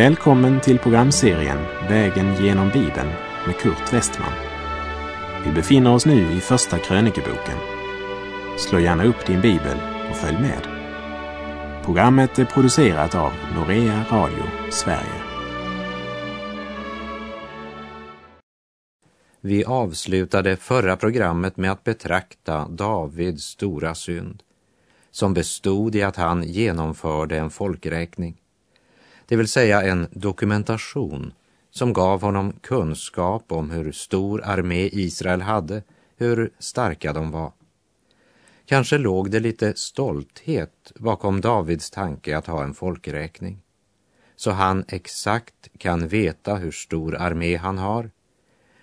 Välkommen till programserien Vägen genom Bibeln med Kurt Westman. Vi befinner oss nu i Första krönikeboken. Slå gärna upp din bibel och följ med. Programmet är producerat av Norea Radio Sverige. Vi avslutade förra programmet med att betrakta Davids stora synd, som bestod i att han genomförde en folkräkning, det vill säga en dokumentation som gav honom kunskap om hur stor armé Israel hade, hur starka de var. Kanske låg det lite stolthet bakom Davids tanke att ha en folkräkning, så han exakt kan veta hur stor armé han har.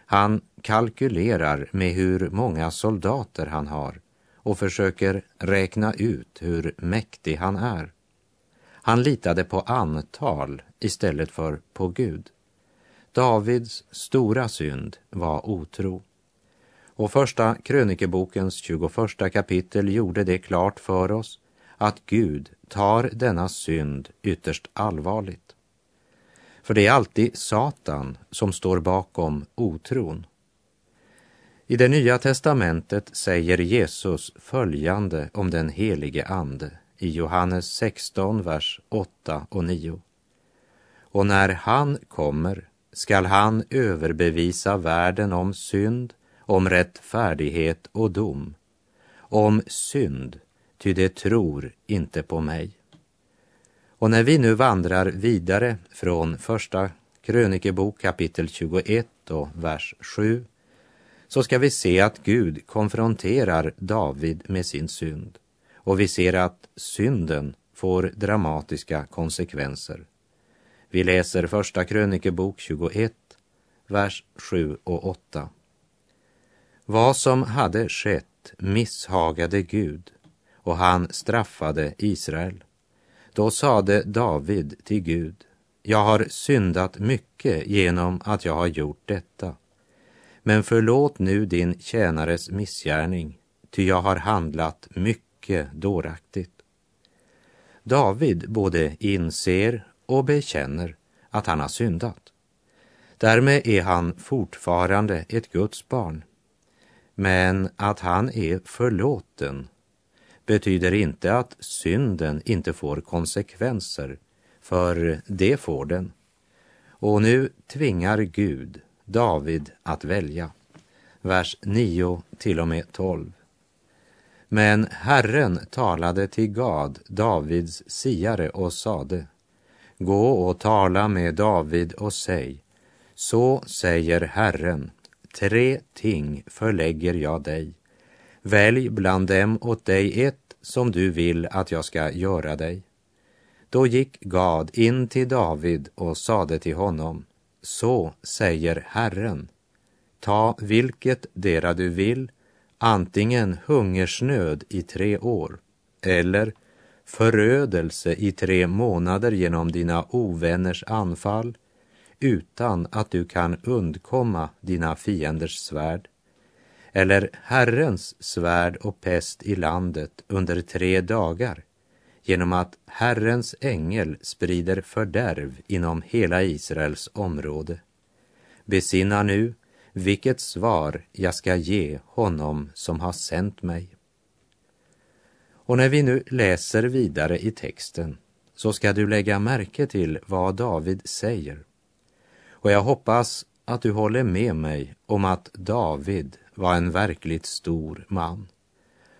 Han kalkylerar med hur många soldater han har och försöker räkna ut hur mäktig han är. Han litade på antal istället för på Gud. Davids stora synd var otro. Och första krönikebokens 21 kapitel gjorde det klart för oss att Gud tar denna synd ytterst allvarligt. För det är alltid Satan som står bakom otron. I det nya testamentet säger Jesus följande om den helige Ande i Johannes 16, vers 8 och 9. Och när han kommer skall han överbevisa världen om synd, om rättfärdighet och dom, om synd, ty det tror inte på mig. Och när vi nu vandrar vidare från första krönikebok kapitel 21 och vers 7 så ska vi se att Gud konfronterar David med sin synd och vi ser att synden får dramatiska konsekvenser. Vi läser första krönikebok 21, vers 7 och 8. Vad som hade skett misshagade Gud och han straffade Israel. Då sade David till Gud, jag har syndat mycket genom att jag har gjort detta. Men förlåt nu din tjänares missgärning, ty jag har handlat mycket mycket dåraktigt. David både inser och bekänner att han har syndat. Därmed är han fortfarande ett Guds barn. Men att han är förlåten betyder inte att synden inte får konsekvenser, för det får den. Och nu tvingar Gud David att välja. Vers 9 till och med 12. Men Herren talade till Gad, Davids siare, och sade Gå och tala med David och säg Så säger Herren, tre ting förlägger jag dig. Välj bland dem åt dig ett som du vill att jag ska göra dig. Då gick Gad in till David och sade till honom Så säger Herren, ta vilket dera du vill antingen hungersnöd i tre år eller förödelse i tre månader genom dina ovänners anfall utan att du kan undkomma dina fienders svärd eller Herrens svärd och pest i landet under tre dagar genom att Herrens ängel sprider fördärv inom hela Israels område. Besinna nu vilket svar jag ska ge honom som har sänt mig. Och när vi nu läser vidare i texten så ska du lägga märke till vad David säger. Och jag hoppas att du håller med mig om att David var en verkligt stor man.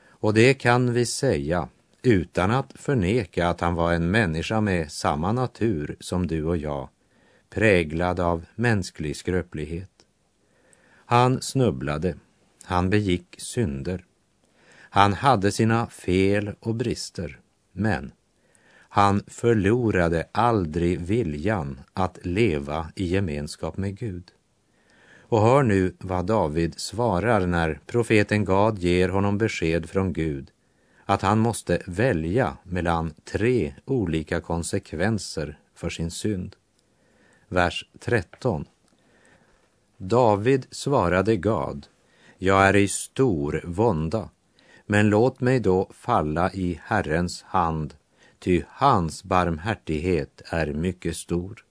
Och det kan vi säga utan att förneka att han var en människa med samma natur som du och jag, präglad av mänsklig skröplighet. Han snubblade, han begick synder. Han hade sina fel och brister, men han förlorade aldrig viljan att leva i gemenskap med Gud. Och hör nu vad David svarar när profeten Gad ger honom besked från Gud att han måste välja mellan tre olika konsekvenser för sin synd. Vers 13. David svarade Gad, jag är i stor vånda, men låt mig då falla i Herrens hand, ty hans barmhärtighet är mycket stor.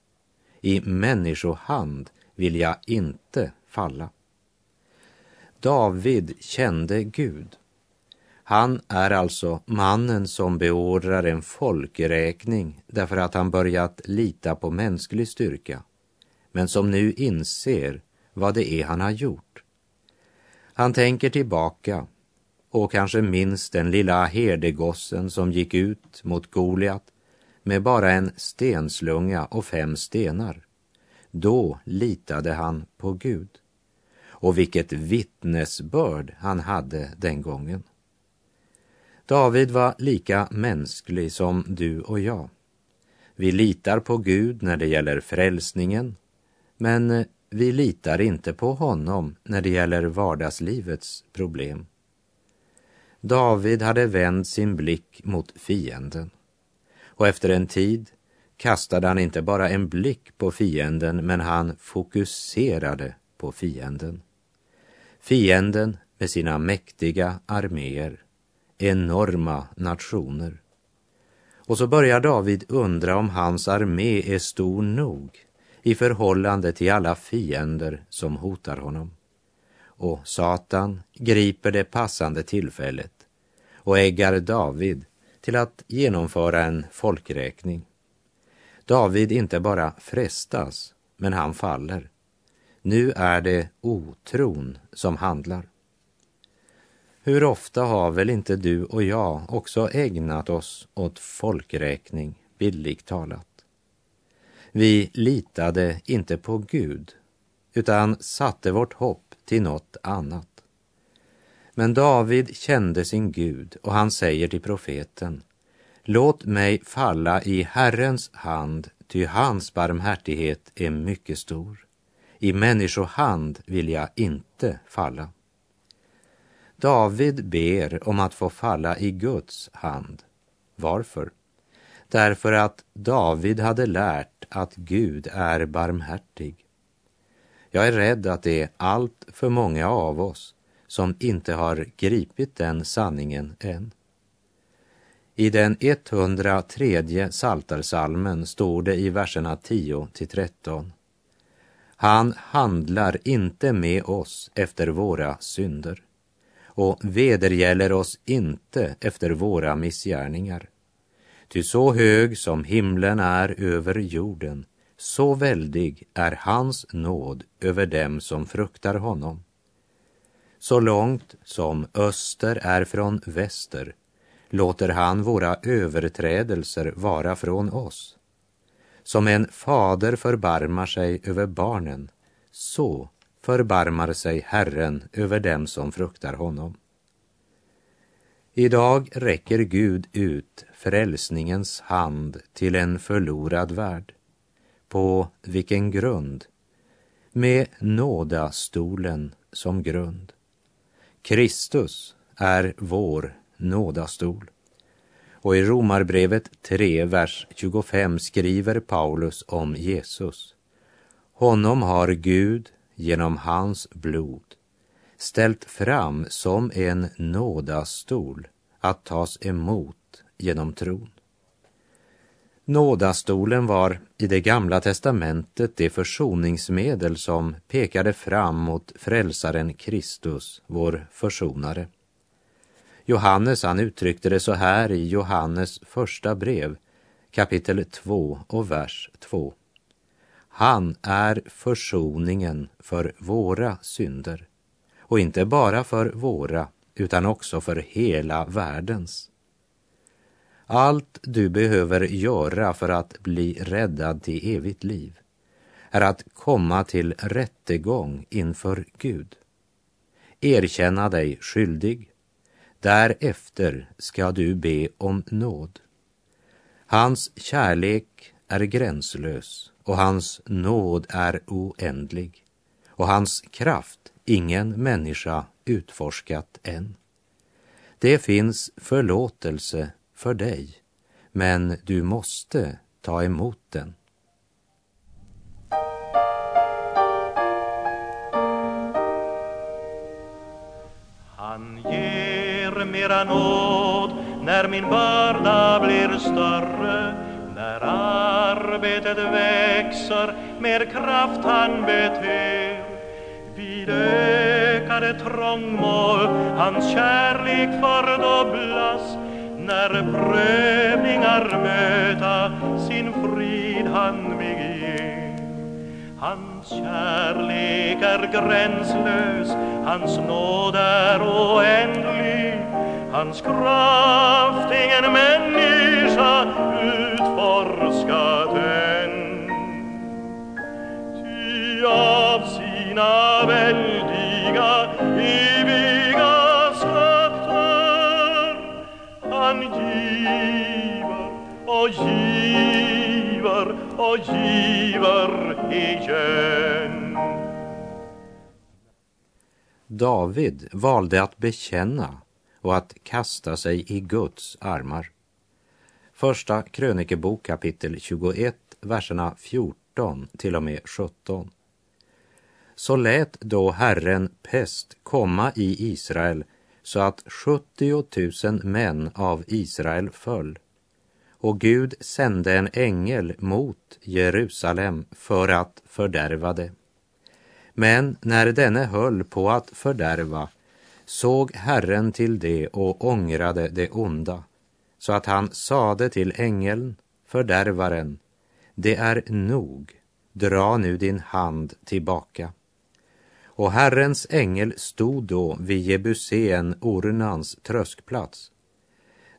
I människohand vill jag inte falla. David kände Gud. Han är alltså mannen som beordrar en folkräkning därför att han börjat lita på mänsklig styrka, men som nu inser vad det är han har gjort. Han tänker tillbaka och kanske minns den lilla herdegossen som gick ut mot Goliat med bara en stenslunga och fem stenar. Då litade han på Gud. Och vilket vittnesbörd han hade den gången. David var lika mänsklig som du och jag. Vi litar på Gud när det gäller frälsningen, men vi litar inte på honom när det gäller vardagslivets problem. David hade vänt sin blick mot fienden och efter en tid kastade han inte bara en blick på fienden, men han fokuserade på fienden. Fienden med sina mäktiga arméer, enorma nationer. Och så börjar David undra om hans armé är stor nog i förhållande till alla fiender som hotar honom. Och Satan griper det passande tillfället och äggar David till att genomföra en folkräkning. David inte bara frestas, men han faller. Nu är det otron som handlar. Hur ofta har väl inte du och jag också ägnat oss åt folkräkning, bildligt talat? Vi litade inte på Gud, utan satte vårt hopp till något annat. Men David kände sin Gud och han säger till profeten Låt mig falla i Herrens hand, ty hans barmhärtighet är mycket stor. I människohand vill jag inte falla. David ber om att få falla i Guds hand. Varför? Därför att David hade lärt att Gud är barmhärtig. Jag är rädd att det är allt för många av oss som inte har gripit den sanningen än. I den 103 saltarsalmen står det i verserna 10 till 13. Han handlar inte med oss efter våra synder och vedergäller oss inte efter våra missgärningar. Ty så hög som himlen är över jorden, så väldig är hans nåd över dem som fruktar honom. Så långt som öster är från väster låter han våra överträdelser vara från oss. Som en fader förbarmar sig över barnen, så förbarmar sig Herren över dem som fruktar honom. Idag räcker Gud ut frälsningens hand till en förlorad värld. På vilken grund? Med nådastolen som grund. Kristus är vår nådastol. Och i Romarbrevet 3, vers 25 skriver Paulus om Jesus. Honom har Gud genom hans blod ställt fram som en nådastol att tas emot genom tron. Nådastolen var i det gamla testamentet det försoningsmedel som pekade fram mot frälsaren Kristus, vår försonare. Johannes han uttryckte det så här i Johannes första brev, kapitel 2 och vers 2. Han är försoningen för våra synder, och inte bara för våra, utan också för hela världens. Allt du behöver göra för att bli räddad till evigt liv är att komma till rättegång inför Gud. Erkänna dig skyldig Därefter ska du be om nåd. Hans kärlek är gränslös och hans nåd är oändlig och hans kraft ingen människa utforskat än. Det finns förlåtelse för dig, men du måste ta emot den. Han ger mera nåd när min börda blir större, när arbetet växer, mer kraft han beter. Vid ökade trångmål hans kärlek fördubblas när prövningar möta sin frid han mig ger. Hans kärlek är gränslös, hans nåd är oändlig, hans kraft ingen människa utforskat än. Ty av sina väldiga, givar, och giver och igen. David valde att bekänna och att kasta sig i Guds armar. Första krönikebok kapitel 21, verserna 14 till och med 17. Så lät då Herren pest komma i Israel så att 70 000 män av Israel föll. Och Gud sände en ängel mot Jerusalem för att fördärva det. Men när denne höll på att fördärva såg Herren till det och ångrade det onda, så att han sade till ängeln, fördärvaren, det är nog, dra nu din hand tillbaka. Och Herrens ängel stod då vid Jebusén, Ornans tröskplats.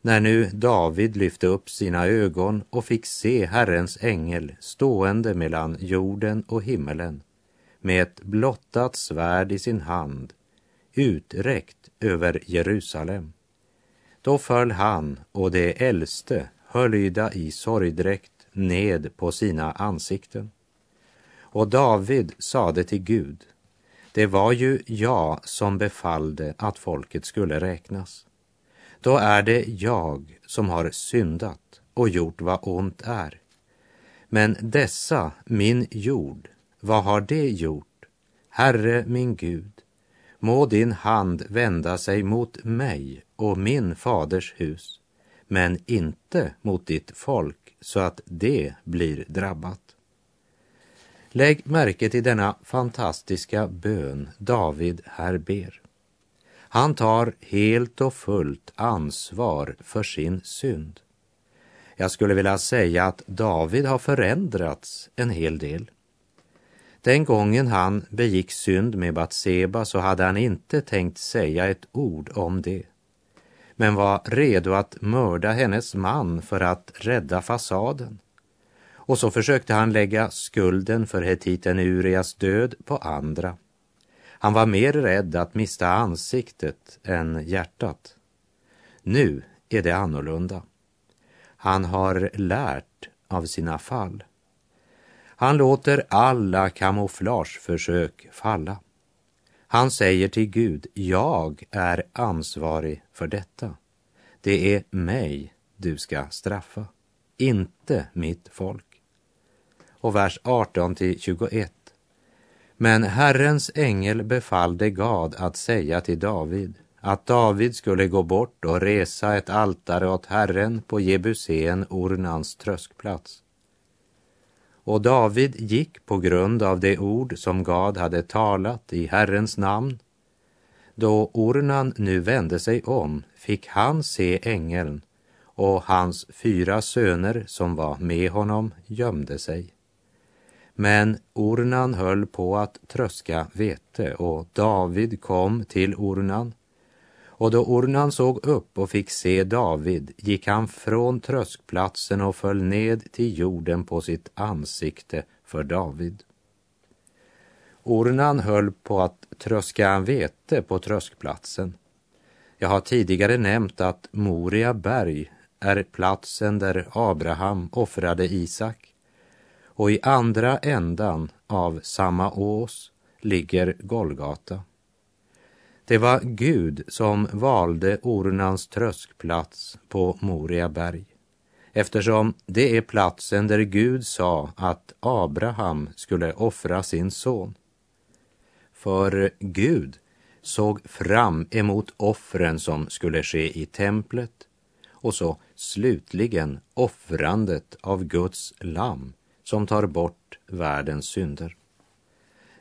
När nu David lyfte upp sina ögon och fick se Herrens ängel stående mellan jorden och himmelen med ett blottat svärd i sin hand uträckt över Jerusalem. Då föll han och de äldste höljda i sorgdräkt ned på sina ansikten. Och David sade till Gud, det var ju jag som befallde att folket skulle räknas. Då är det jag som har syndat och gjort vad ont är. Men dessa, min jord, vad har det gjort? Herre min Gud, må din hand vända sig mot mig och min faders hus, men inte mot ditt folk så att det blir drabbat. Lägg märke till denna fantastiska bön David här ber. Han tar helt och fullt ansvar för sin synd. Jag skulle vilja säga att David har förändrats en hel del. Den gången han begick synd med Batseba så hade han inte tänkt säga ett ord om det, men var redo att mörda hennes man för att rädda fasaden. Och så försökte han lägga skulden för hetiten Urias död på andra. Han var mer rädd att mista ansiktet än hjärtat. Nu är det annorlunda. Han har lärt av sina fall. Han låter alla kamouflageförsök falla. Han säger till Gud, jag är ansvarig för detta. Det är mig du ska straffa, inte mitt folk. Och vers 18 till 21. Men Herrens ängel befallde Gad att säga till David att David skulle gå bort och resa ett altare åt Herren på Jebusén, Ornans tröskplats. Och David gick på grund av det ord som Gad hade talat i Herrens namn. Då Ornan nu vände sig om fick han se ängeln och hans fyra söner som var med honom gömde sig. Men Ornan höll på att tröska vete och David kom till Ornan. Och då Ornan såg upp och fick se David gick han från tröskplatsen och föll ned till jorden på sitt ansikte för David. Ornan höll på att tröska vete på tröskplatsen. Jag har tidigare nämnt att Moria berg är platsen där Abraham offrade Isak och i andra ändan av samma ås ligger Golgata. Det var Gud som valde Ornans tröskplats på Moria berg eftersom det är platsen där Gud sa att Abraham skulle offra sin son. För Gud såg fram emot offren som skulle ske i templet och så slutligen offrandet av Guds lamm som tar bort världens synder.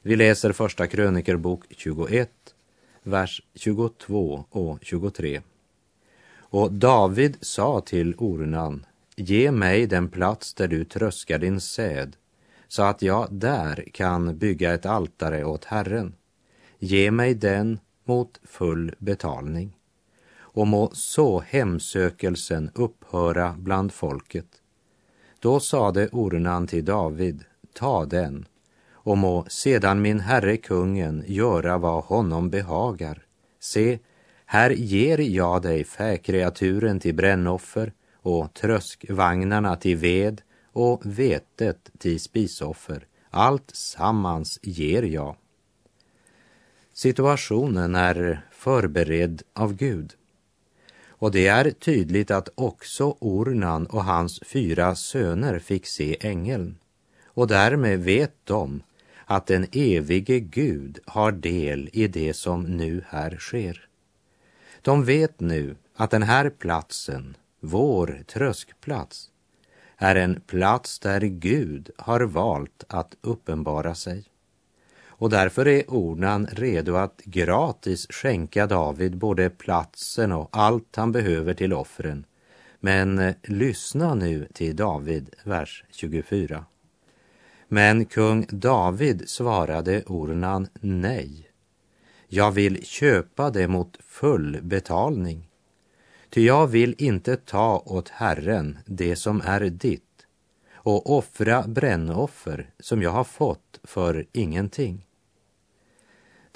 Vi läser första krönikerbok 21, vers 22 och 23. Och David sa till Ornan, ge mig den plats där du tröskar din säd, så att jag där kan bygga ett altare åt Herren. Ge mig den mot full betalning. Och må så hemsökelsen upphöra bland folket. Då sade Ornan till David, ta den och må sedan min herre kungen göra vad honom behagar. Se, här ger jag dig fäkreaturen till brännoffer och tröskvagnarna till ved och vetet till spisoffer. Allt sammans ger jag. Situationen är förberedd av Gud. Och det är tydligt att också Ornan och hans fyra söner fick se ängeln. Och därmed vet de att den evige Gud har del i det som nu här sker. De vet nu att den här platsen, vår tröskplats, är en plats där Gud har valt att uppenbara sig. Och därför är Ornan redo att gratis skänka David både platsen och allt han behöver till offren. Men eh, lyssna nu till David, vers 24. Men kung David svarade Ornan nej. Jag vill köpa det mot full betalning. Ty jag vill inte ta åt Herren det som är ditt och offra brännoffer som jag har fått för ingenting.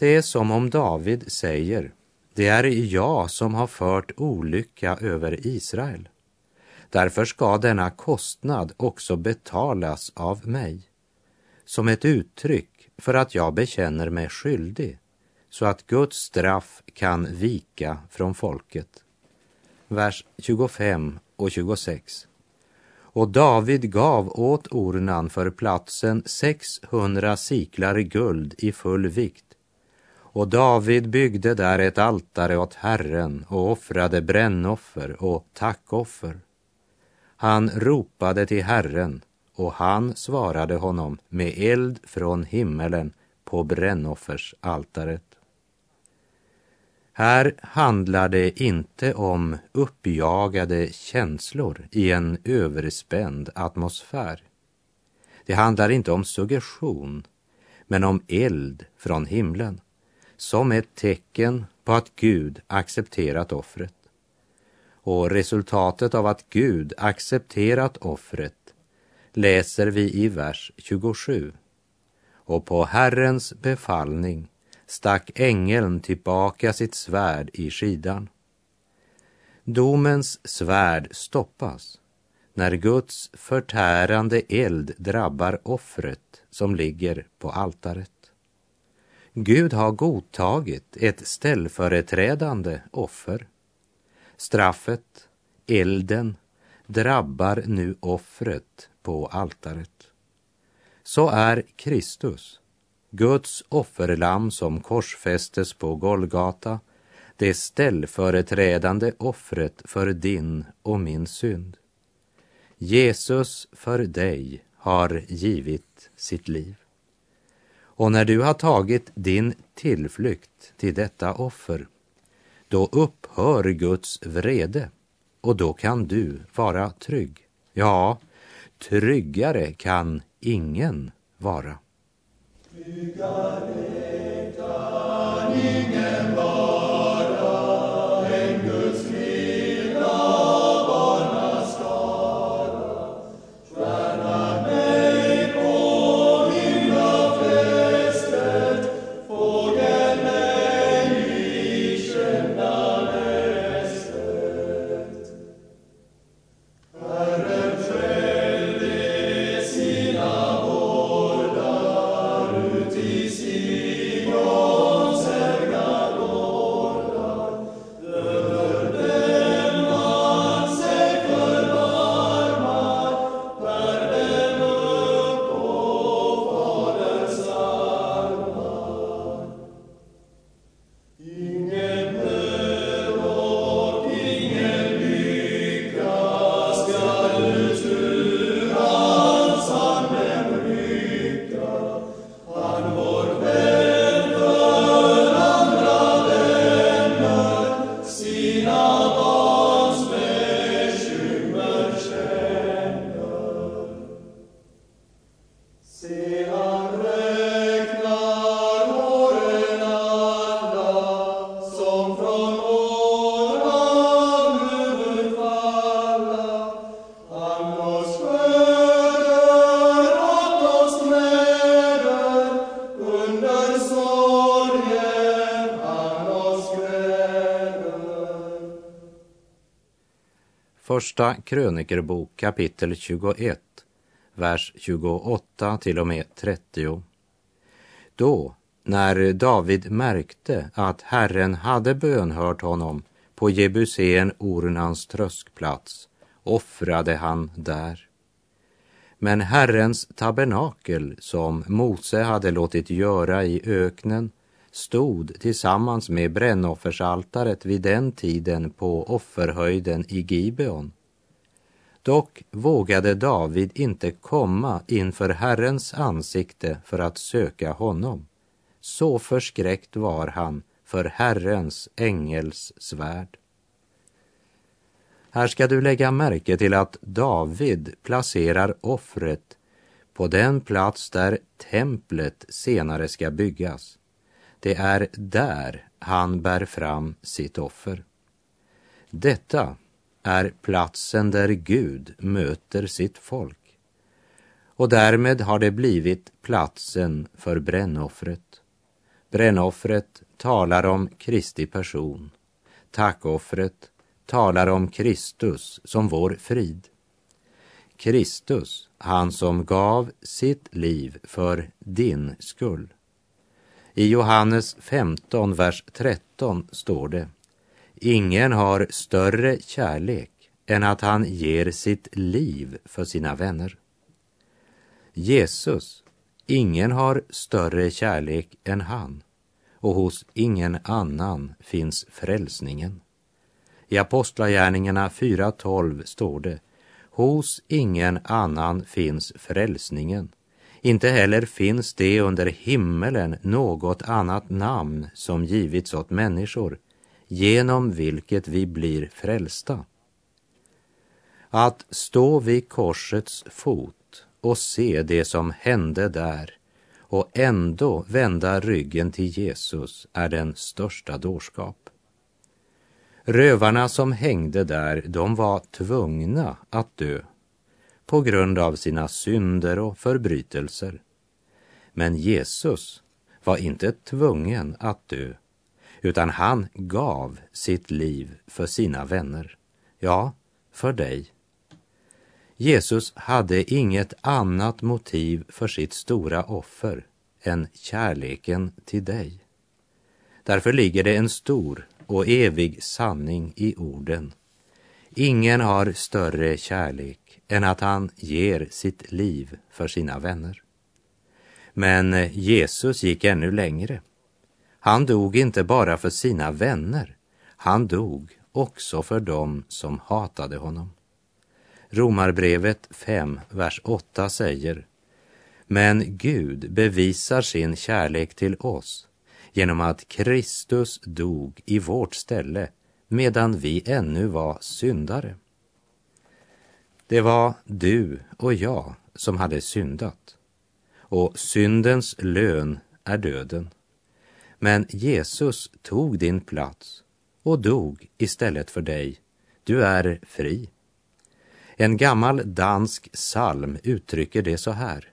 Det är som om David säger, det är jag som har fört olycka över Israel. Därför ska denna kostnad också betalas av mig som ett uttryck för att jag bekänner mig skyldig så att Guds straff kan vika från folket. Vers 25 och 26. Och David gav åt Ornan för platsen 600 siklar guld i full vikt. Och David byggde där ett altare åt Herren och offrade brännoffer och tackoffer. Han ropade till Herren och han svarade honom med eld från himmelen på brännoffersaltaret. Här handlar det inte om uppjagade känslor i en överspänd atmosfär. Det handlar inte om suggestion, men om eld från himlen som ett tecken på att Gud accepterat offret. Och resultatet av att Gud accepterat offret läser vi i vers 27. Och på Herrens befallning stack ängeln tillbaka sitt svärd i skidan. Domens svärd stoppas när Guds förtärande eld drabbar offret som ligger på altaret. Gud har godtagit ett ställföreträdande offer. Straffet, elden, drabbar nu offret på altaret. Så är Kristus, Guds offerlamm som korsfästes på Golgata, det ställföreträdande offret för din och min synd. Jesus för dig har givit sitt liv. Och när du har tagit din tillflykt till detta offer, då upphör Guds vrede och då kan du vara trygg. Ja, tryggare kan ingen vara. Tryggare kan ingen Första krönikerbok kapitel 21, vers 28 till och med 30. Då, när David märkte att Herren hade bönhört honom på Jebusén Ornans tröskplats, offrade han där. Men Herrens tabernakel, som Mose hade låtit göra i öknen, stod tillsammans med brännoffersaltaret vid den tiden på offerhöjden i Gibeon. Dock vågade David inte komma inför Herrens ansikte för att söka honom. Så förskräckt var han för Herrens ängels svärd. Här ska du lägga märke till att David placerar offret på den plats där templet senare ska byggas. Det är där han bär fram sitt offer. Detta är platsen där Gud möter sitt folk. Och därmed har det blivit platsen för brännoffret. Brännoffret talar om Kristi person. Tackoffret talar om Kristus som vår frid. Kristus, han som gav sitt liv för din skull. I Johannes 15, vers 13 står det Ingen har större kärlek än att han ger sitt liv för sina vänner. Jesus, ingen har större kärlek än han och hos ingen annan finns frälsningen. I Apostlagärningarna 4.12 står det Hos ingen annan finns frälsningen. Inte heller finns det under himmelen något annat namn som givits åt människor genom vilket vi blir frälsta. Att stå vid korsets fot och se det som hände där och ändå vända ryggen till Jesus är den största dårskap. Rövarna som hängde där, de var tvungna att dö på grund av sina synder och förbrytelser. Men Jesus var inte tvungen att dö, utan han gav sitt liv för sina vänner. Ja, för dig. Jesus hade inget annat motiv för sitt stora offer än kärleken till dig. Därför ligger det en stor och evig sanning i orden. Ingen har större kärlek än att han ger sitt liv för sina vänner. Men Jesus gick ännu längre. Han dog inte bara för sina vänner, han dog också för dem som hatade honom. Romarbrevet 5, vers 8 säger Men Gud bevisar sin kärlek till oss genom att Kristus dog i vårt ställe medan vi ännu var syndare. Det var du och jag som hade syndat och syndens lön är döden. Men Jesus tog din plats och dog istället för dig. Du är fri. En gammal dansk psalm uttrycker det så här.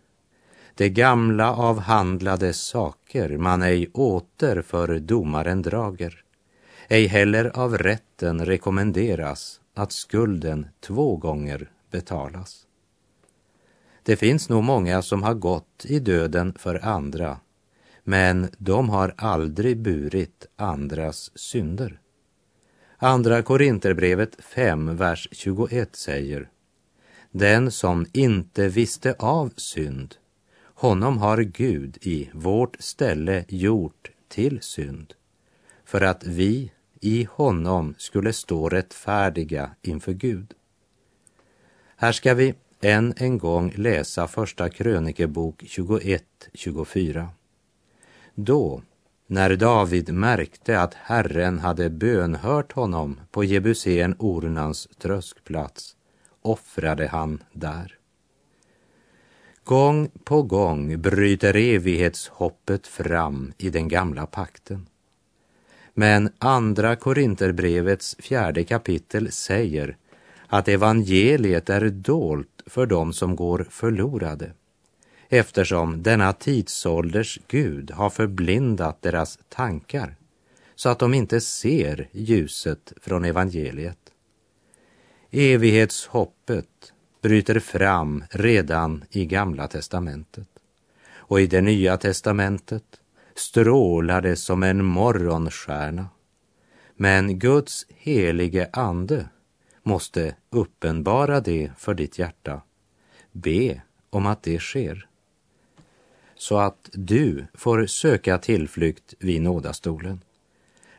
Det gamla avhandlade saker man ej åter för domaren drager. Ej heller av rätten rekommenderas att skulden två gånger betalas. Det finns nog många som har gått i döden för andra, men de har aldrig burit andras synder. Andra Korinterbrevet 5, vers 21 säger Den som inte visste av synd honom har Gud i vårt ställe gjort till synd för att vi i honom skulle stå rättfärdiga inför Gud. Här ska vi än en gång läsa Första krönikebok 21-24. Då, när David märkte att Herren hade bönhört honom på Jebusén Ornans tröskplats, offrade han där. Gång på gång bryter evighetshoppet fram i den gamla pakten. Men andra Korinterbrevets fjärde kapitel säger att evangeliet är dolt för dem som går förlorade eftersom denna tidsålders Gud har förblindat deras tankar så att de inte ser ljuset från evangeliet. Evighetshoppet bryter fram redan i Gamla testamentet. Och i det Nya testamentet strålar det som en morgonstjärna. Men Guds helige ande måste uppenbara det för ditt hjärta. Be om att det sker. Så att du får söka tillflykt vid nådastolen,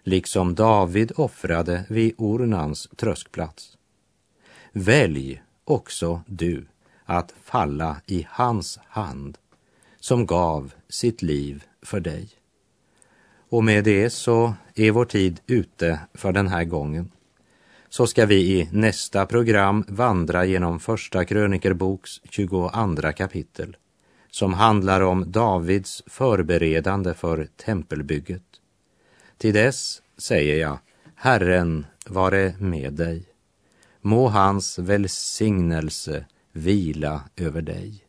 liksom David offrade vid Ornans tröskplats. Välj också du att falla i hans hand som gav sitt liv för dig. Och med det så är vår tid ute för den här gången. Så ska vi i nästa program vandra genom Första krönikerboks 22 kapitel som handlar om Davids förberedande för tempelbygget. Till dess säger jag, Herren vare med dig. Må hans välsignelse vila över dig.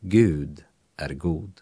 Gud är god.